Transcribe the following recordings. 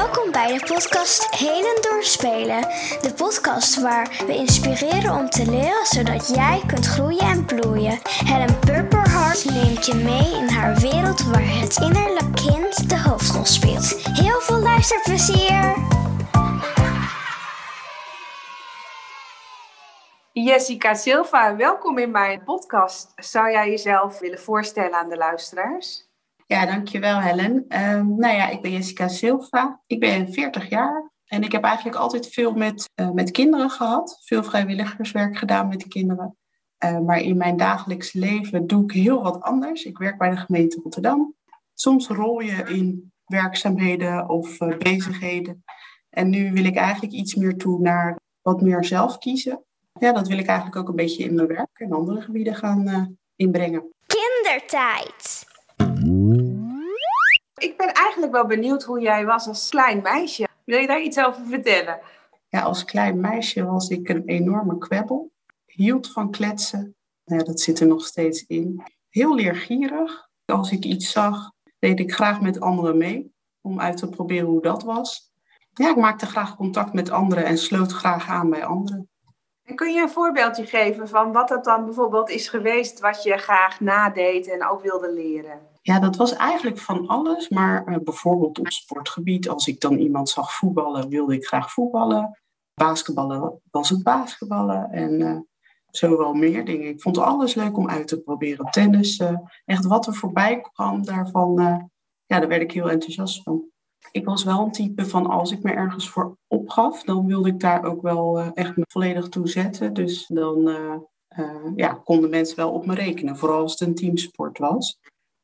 Welkom bij de podcast Heden Doorspelen. De podcast waar we inspireren om te leren zodat jij kunt groeien en bloeien. Helen Purperhart neemt je mee in haar wereld waar het innerlijk kind de hoofdrol speelt. Heel veel luisterplezier! Jessica Silva, welkom in mijn podcast. Zou jij jezelf willen voorstellen aan de luisteraars? Ja, dankjewel Helen. Um, nou ja, ik ben Jessica Silva. Ik ben 40 jaar en ik heb eigenlijk altijd veel met, uh, met kinderen gehad. Veel vrijwilligerswerk gedaan met de kinderen. Uh, maar in mijn dagelijks leven doe ik heel wat anders. Ik werk bij de gemeente Rotterdam. Soms rol je in werkzaamheden of uh, bezigheden. En nu wil ik eigenlijk iets meer toe naar wat meer zelf kiezen. Ja, dat wil ik eigenlijk ook een beetje in mijn werk en andere gebieden gaan inbrengen. Kindertijd. Ik ben eigenlijk wel benieuwd hoe jij was als klein meisje. Wil je daar iets over vertellen? Ja, als klein meisje was ik een enorme kwebbel. Hield van kletsen. Ja, dat zit er nog steeds in. Heel leergierig. Als ik iets zag, deed ik graag met anderen mee. Om uit te proberen hoe dat was. Ja, ik maakte graag contact met anderen en sloot graag aan bij anderen. En kun je een voorbeeldje geven van wat het dan bijvoorbeeld is geweest wat je graag nadeed en ook wilde leren? Ja, dat was eigenlijk van alles, maar uh, bijvoorbeeld op sportgebied. Als ik dan iemand zag voetballen, wilde ik graag voetballen. Basketballen was het basketballen en uh, zo wel meer dingen. Ik vond alles leuk om uit te proberen. Tennis, echt wat er voorbij kwam, daarvan, ja, daar werd ik heel enthousiast van. Ik was wel een type van als ik me ergens voor opgaf, dan wilde ik daar ook wel echt me volledig toe zetten. Dus dan ja, konden mensen wel op me rekenen, vooral als het een teamsport was.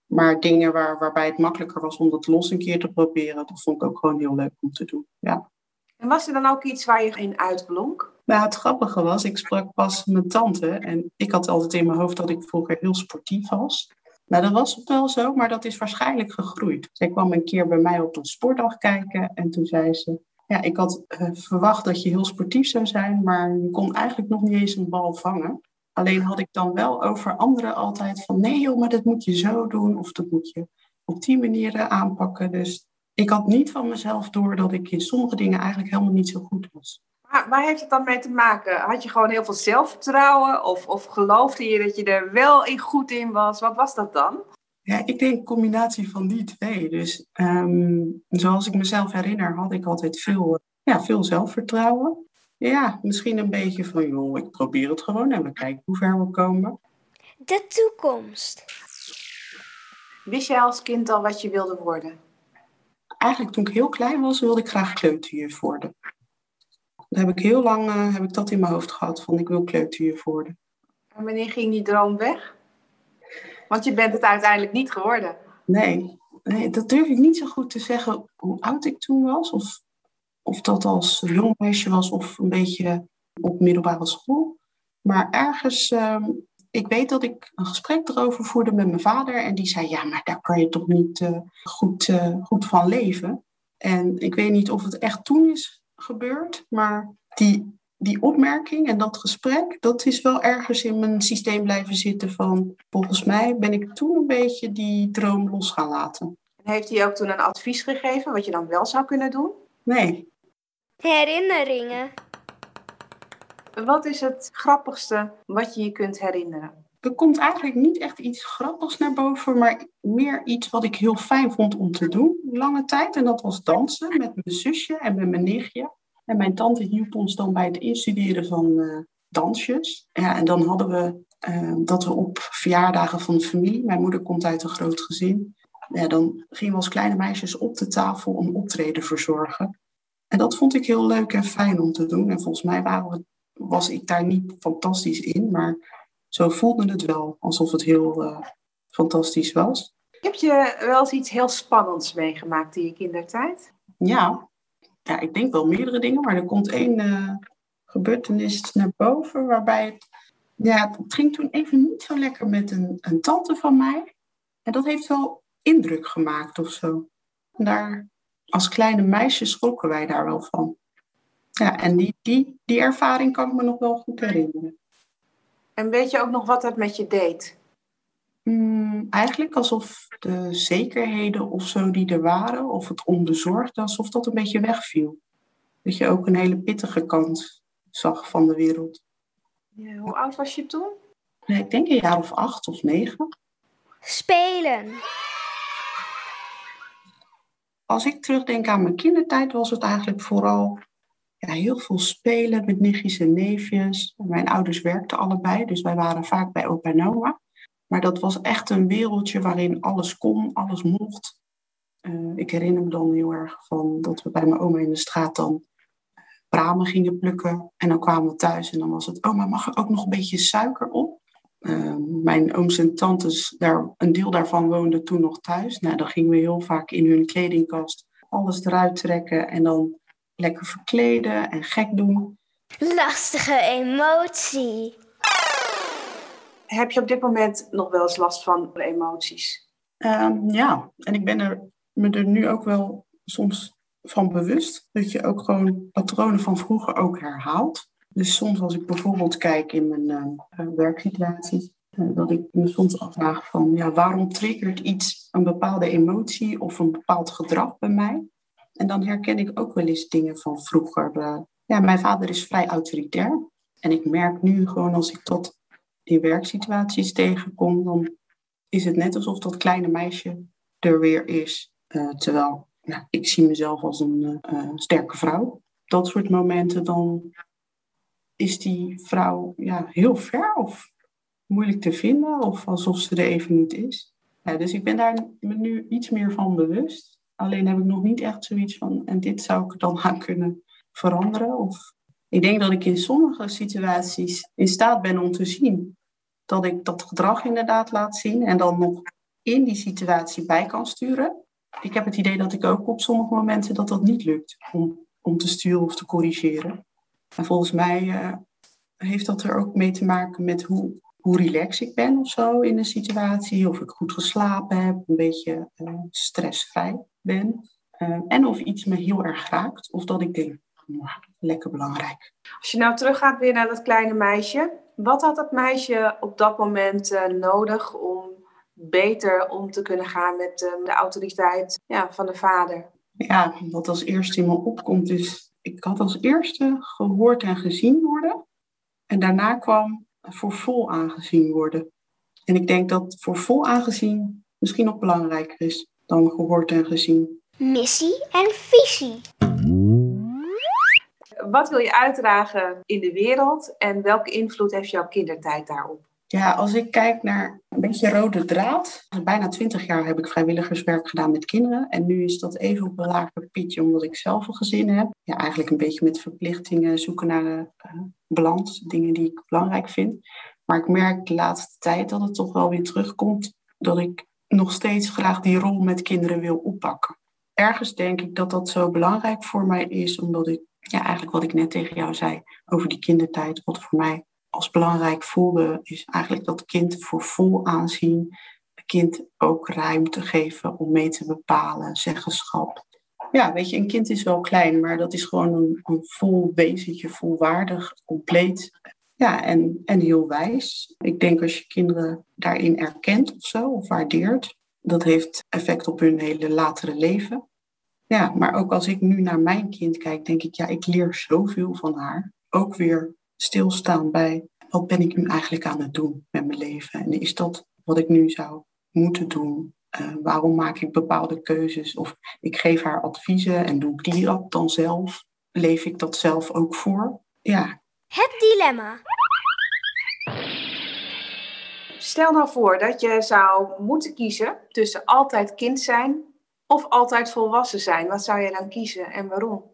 Maar dingen waar, waarbij het makkelijker was om dat los een keer te proberen, dat vond ik ook gewoon heel leuk om te doen. Ja. En was er dan ook iets waar je in uitblonk? Nou, het grappige was, ik sprak pas mijn tante en ik had altijd in mijn hoofd dat ik vroeger heel sportief was. Nou, dat was wel zo, maar dat is waarschijnlijk gegroeid. Zij kwam een keer bij mij op een sportdag kijken en toen zei ze... Ja, ik had uh, verwacht dat je heel sportief zou zijn, maar je kon eigenlijk nog niet eens een bal vangen. Alleen had ik dan wel over anderen altijd van nee joh, maar dat moet je zo doen of dat moet je op die manier aanpakken. Dus ik had niet van mezelf door dat ik in sommige dingen eigenlijk helemaal niet zo goed was. Maar waar heeft het dan mee te maken? Had je gewoon heel veel zelfvertrouwen of, of geloofde je dat je er wel in goed in was? Wat was dat dan? Ja, ik denk een combinatie van die twee. Dus um, zoals ik mezelf herinner, had ik altijd veel, ja, veel zelfvertrouwen. Ja, misschien een beetje van, joh, ik probeer het gewoon en we kijken hoe ver we komen. De toekomst. Wist jij als kind al wat je wilde worden? Eigenlijk toen ik heel klein was, wilde ik graag kleuterjuf worden. Dan heb ik heel lang uh, heb ik dat in mijn hoofd gehad, van ik wil kleuterjuf worden. En wanneer ging die droom weg? Want je bent het uiteindelijk niet geworden. Nee, nee dat durf ik niet zo goed te zeggen hoe oud ik toen was. Of of dat als jong meisje was of een beetje op middelbare school. Maar ergens, uh, ik weet dat ik een gesprek erover voerde met mijn vader. En die zei, ja, maar daar kan je toch niet uh, goed, uh, goed van leven. En ik weet niet of het echt toen is gebeurd. Maar die, die opmerking en dat gesprek, dat is wel ergens in mijn systeem blijven zitten van... Volgens mij ben ik toen een beetje die droom los gaan laten. Heeft hij ook toen een advies gegeven wat je dan wel zou kunnen doen? Nee, Herinneringen. Wat is het grappigste wat je je kunt herinneren? Er komt eigenlijk niet echt iets grappigs naar boven, maar meer iets wat ik heel fijn vond om te doen lange tijd. En dat was dansen met mijn zusje en met mijn nichtje. En mijn tante hielp ons dan bij het instuderen van uh, dansjes. Ja, en dan hadden we uh, dat we op verjaardagen van de familie, mijn moeder komt uit een groot gezin, ja, dan gingen we als kleine meisjes op de tafel een optreden verzorgen. En dat vond ik heel leuk en fijn om te doen. En volgens mij was ik daar niet fantastisch in, maar zo voelde het wel alsof het heel uh, fantastisch was. Heb je wel eens iets heel spannends meegemaakt in je kindertijd? Ja. ja, ik denk wel meerdere dingen, maar er komt één uh, gebeurtenis naar boven waarbij het, ja, het ging toen even niet zo lekker met een, een tante van mij. En dat heeft wel indruk gemaakt of zo. En daar als kleine meisjes schrokken wij daar wel van. Ja, en die, die, die ervaring kan ik me nog wel goed herinneren. En weet je ook nog wat dat met je deed? Mm, eigenlijk alsof de zekerheden of zo die er waren, of het onbezorgde, alsof dat een beetje wegviel. Dat je ook een hele pittige kant zag van de wereld. Ja, hoe oud was je toen? Nee, ik denk een jaar of acht of negen. Spelen. Als ik terugdenk aan mijn kindertijd, was het eigenlijk vooral ja, heel veel spelen met nichtjes en neefjes. Mijn ouders werkten allebei, dus wij waren vaak bij opa en oma. Maar dat was echt een wereldje waarin alles kon, alles mocht. Uh, ik herinner me dan heel erg van dat we bij mijn oma in de straat dan bramen gingen plukken. En dan kwamen we thuis en dan was het, oma, mag er ook nog een beetje suiker op? Uh, mijn ooms en tantes, daar, een deel daarvan woonde toen nog thuis. Nou, dan gingen we heel vaak in hun kledingkast alles eruit trekken en dan lekker verkleden en gek doen. Lastige emotie. Heb je op dit moment nog wel eens last van de emoties? Um, ja, en ik ben er, me er nu ook wel soms van bewust. Dat je ook gewoon patronen van vroeger ook herhaalt. Dus soms als ik bijvoorbeeld kijk in mijn uh, werksituaties, uh, dat ik me soms afvraag van ja, waarom triggert iets een bepaalde emotie of een bepaald gedrag bij mij? En dan herken ik ook wel eens dingen van vroeger. Ja, mijn vader is vrij autoritair. En ik merk nu gewoon als ik dat in werksituaties tegenkom, dan is het net alsof dat kleine meisje er weer is. terwijl nou, ik zie mezelf als een sterke vrouw. Dat soort momenten, dan is die vrouw ja, heel ver of moeilijk te vinden of alsof ze er even niet is. Dus ik ben daar nu iets meer van bewust. Alleen heb ik nog niet echt zoiets van, en dit zou ik dan aan kunnen veranderen. Of ik denk dat ik in sommige situaties in staat ben om te zien dat ik dat gedrag inderdaad laat zien en dan nog in die situatie bij kan sturen. Ik heb het idee dat ik ook op sommige momenten dat dat niet lukt om, om te sturen of te corrigeren. En volgens mij uh, heeft dat er ook mee te maken met hoe, hoe relaxed ik ben of zo in een situatie. Of ik goed geslapen heb, een beetje uh, stressvrij ben. Uh, en of iets me heel erg raakt. Of dat ik denk, nou, lekker belangrijk. Als je nou teruggaat weer naar dat kleine meisje. Wat had dat meisje op dat moment nodig om beter om te kunnen gaan met de autoriteit ja, van de vader? Ja, wat als eerste in me opkomt is ik had als eerste gehoord en gezien worden. En daarna kwam voor vol aangezien worden. En ik denk dat voor vol aangezien misschien nog belangrijker is dan gehoord en gezien. Missie en visie. Wat wil je uitdragen in de wereld en welke invloed heeft jouw kindertijd daarop? Ja, als ik kijk naar een beetje rode draad. Bijna twintig jaar heb ik vrijwilligerswerk gedaan met kinderen. En nu is dat even op een lager pitje omdat ik zelf een gezin heb. Ja, eigenlijk een beetje met verplichtingen zoeken naar uh, balans. Dingen die ik belangrijk vind. Maar ik merk de laatste tijd dat het toch wel weer terugkomt. Dat ik nog steeds graag die rol met kinderen wil oppakken. Ergens denk ik dat dat zo belangrijk voor mij is. Omdat ik, ja, eigenlijk wat ik net tegen jou zei over die kindertijd. Wat voor mij als belangrijk voelde, is eigenlijk dat kind voor vol aanzien, kind ook ruimte geven om mee te bepalen, zeggenschap. Ja, weet je, een kind is wel klein, maar dat is gewoon een, een vol wezentje, volwaardig, compleet. Ja, en, en heel wijs. Ik denk als je kinderen daarin erkent of zo, of waardeert, dat heeft effect op hun hele latere leven. Ja, maar ook als ik nu naar mijn kind kijk, denk ik, ja, ik leer zoveel van haar. Ook weer stilstaan bij wat ben ik nu eigenlijk aan het doen met mijn leven? En is dat wat ik nu zou moeten doen? Uh, waarom maak ik bepaalde keuzes? Of ik geef haar adviezen en doe ik die dat dan zelf? Leef ik dat zelf ook voor? Ja. Het dilemma. Stel nou voor dat je zou moeten kiezen tussen altijd kind zijn of altijd volwassen zijn. Wat zou je dan kiezen en waarom?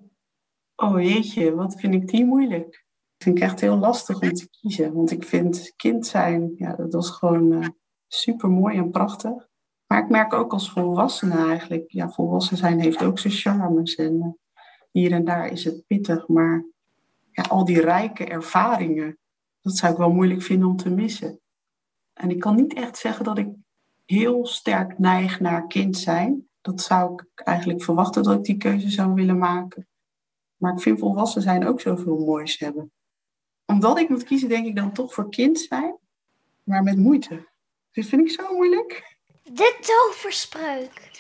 Oh jeetje, wat vind ik die moeilijk vind ik echt heel lastig om te kiezen. Want ik vind kind zijn, ja, dat was gewoon uh, super mooi en prachtig. Maar ik merk ook als volwassene eigenlijk, ja, volwassen zijn heeft ook zijn charmes. En uh, hier en daar is het pittig, maar ja, al die rijke ervaringen, dat zou ik wel moeilijk vinden om te missen. En ik kan niet echt zeggen dat ik heel sterk neig naar kind zijn. Dat zou ik eigenlijk verwachten dat ik die keuze zou willen maken. Maar ik vind volwassen zijn ook zoveel moois hebben omdat ik moet kiezen, denk ik dan toch voor kind zijn, maar met moeite. Dit vind ik zo moeilijk. De toverspreuk.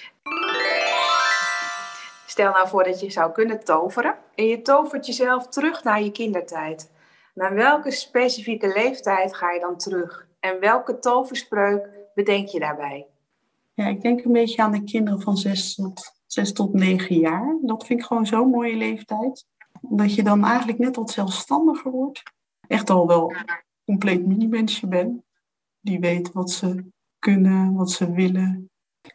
Stel nou voor dat je zou kunnen toveren en je tovert jezelf terug naar je kindertijd. Naar welke specifieke leeftijd ga je dan terug? En welke toverspreuk bedenk je daarbij? Ja, ik denk een beetje aan de kinderen van 6 tot, 6 tot 9 jaar. Dat vind ik gewoon zo'n mooie leeftijd. Omdat je dan eigenlijk net wat zelfstandiger wordt. Echt al wel compleet mini-mensje bent. Die weet wat ze kunnen, wat ze willen.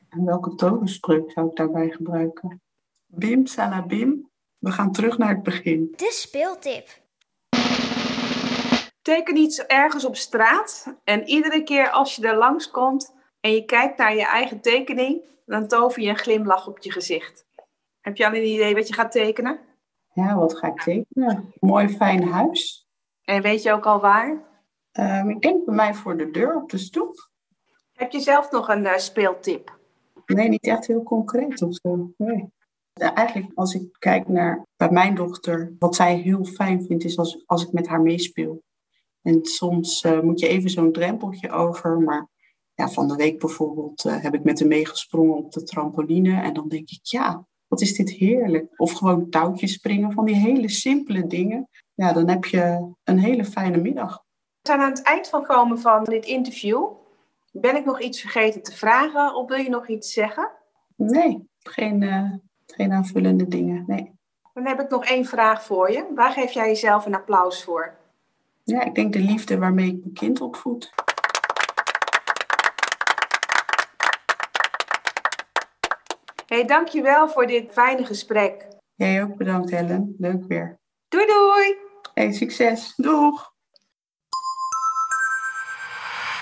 En welke toverspreuk zou ik daarbij gebruiken? Bim, salabim. We gaan terug naar het begin. De speeltip. Teken iets ergens op straat en iedere keer als je er langskomt en je kijkt naar je eigen tekening, dan tover je een glimlach op je gezicht. Heb je al een idee wat je gaat tekenen? Ja, wat ga ik tekenen? Mooi fijn huis. En weet je ook al waar? Ehm, ik denk bij mij voor de deur op de stoep. Heb je zelf nog een eh, speeltip? Nee, niet echt heel concreet of zo. Nee. Eigenlijk als ik kijk naar bij mijn dochter, wat zij heel fijn vindt, is als, als ik met haar meespeel. En soms eh, moet je even zo'n drempeltje over, maar ja, van de week bijvoorbeeld eh, heb ik met haar meegesprongen op de trampoline. En dan denk ik, ja, wat is dit heerlijk. Of gewoon touwtjes springen, van die hele simpele dingen. Ja, dan heb je een hele fijne middag. We zijn aan het eind van komen van dit interview. Ben ik nog iets vergeten te vragen of wil je nog iets zeggen? Nee, geen, uh, geen aanvullende dingen. Nee. Dan heb ik nog één vraag voor je. Waar geef jij jezelf een applaus voor? Ja, ik denk de liefde waarmee ik mijn kind opvoed. Hey, dankjewel voor dit fijne gesprek. Jij ook bedankt, Helen. Leuk weer. Doei doei! Hey, succes. Doeg!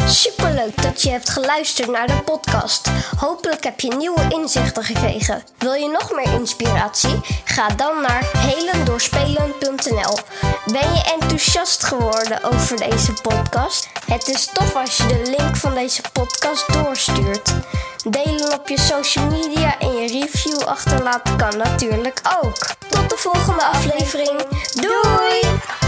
Superleuk dat je hebt geluisterd naar de podcast. Hopelijk heb je nieuwe inzichten gekregen. Wil je nog meer inspiratie? Ga dan naar helendoorspelen.nl. Ben je enthousiast geworden over deze podcast? Het is tof als je de link van deze podcast doorstuurt. Delen op je social media en je review achterlaten kan natuurlijk ook. Tot de volgende aflevering. Doei!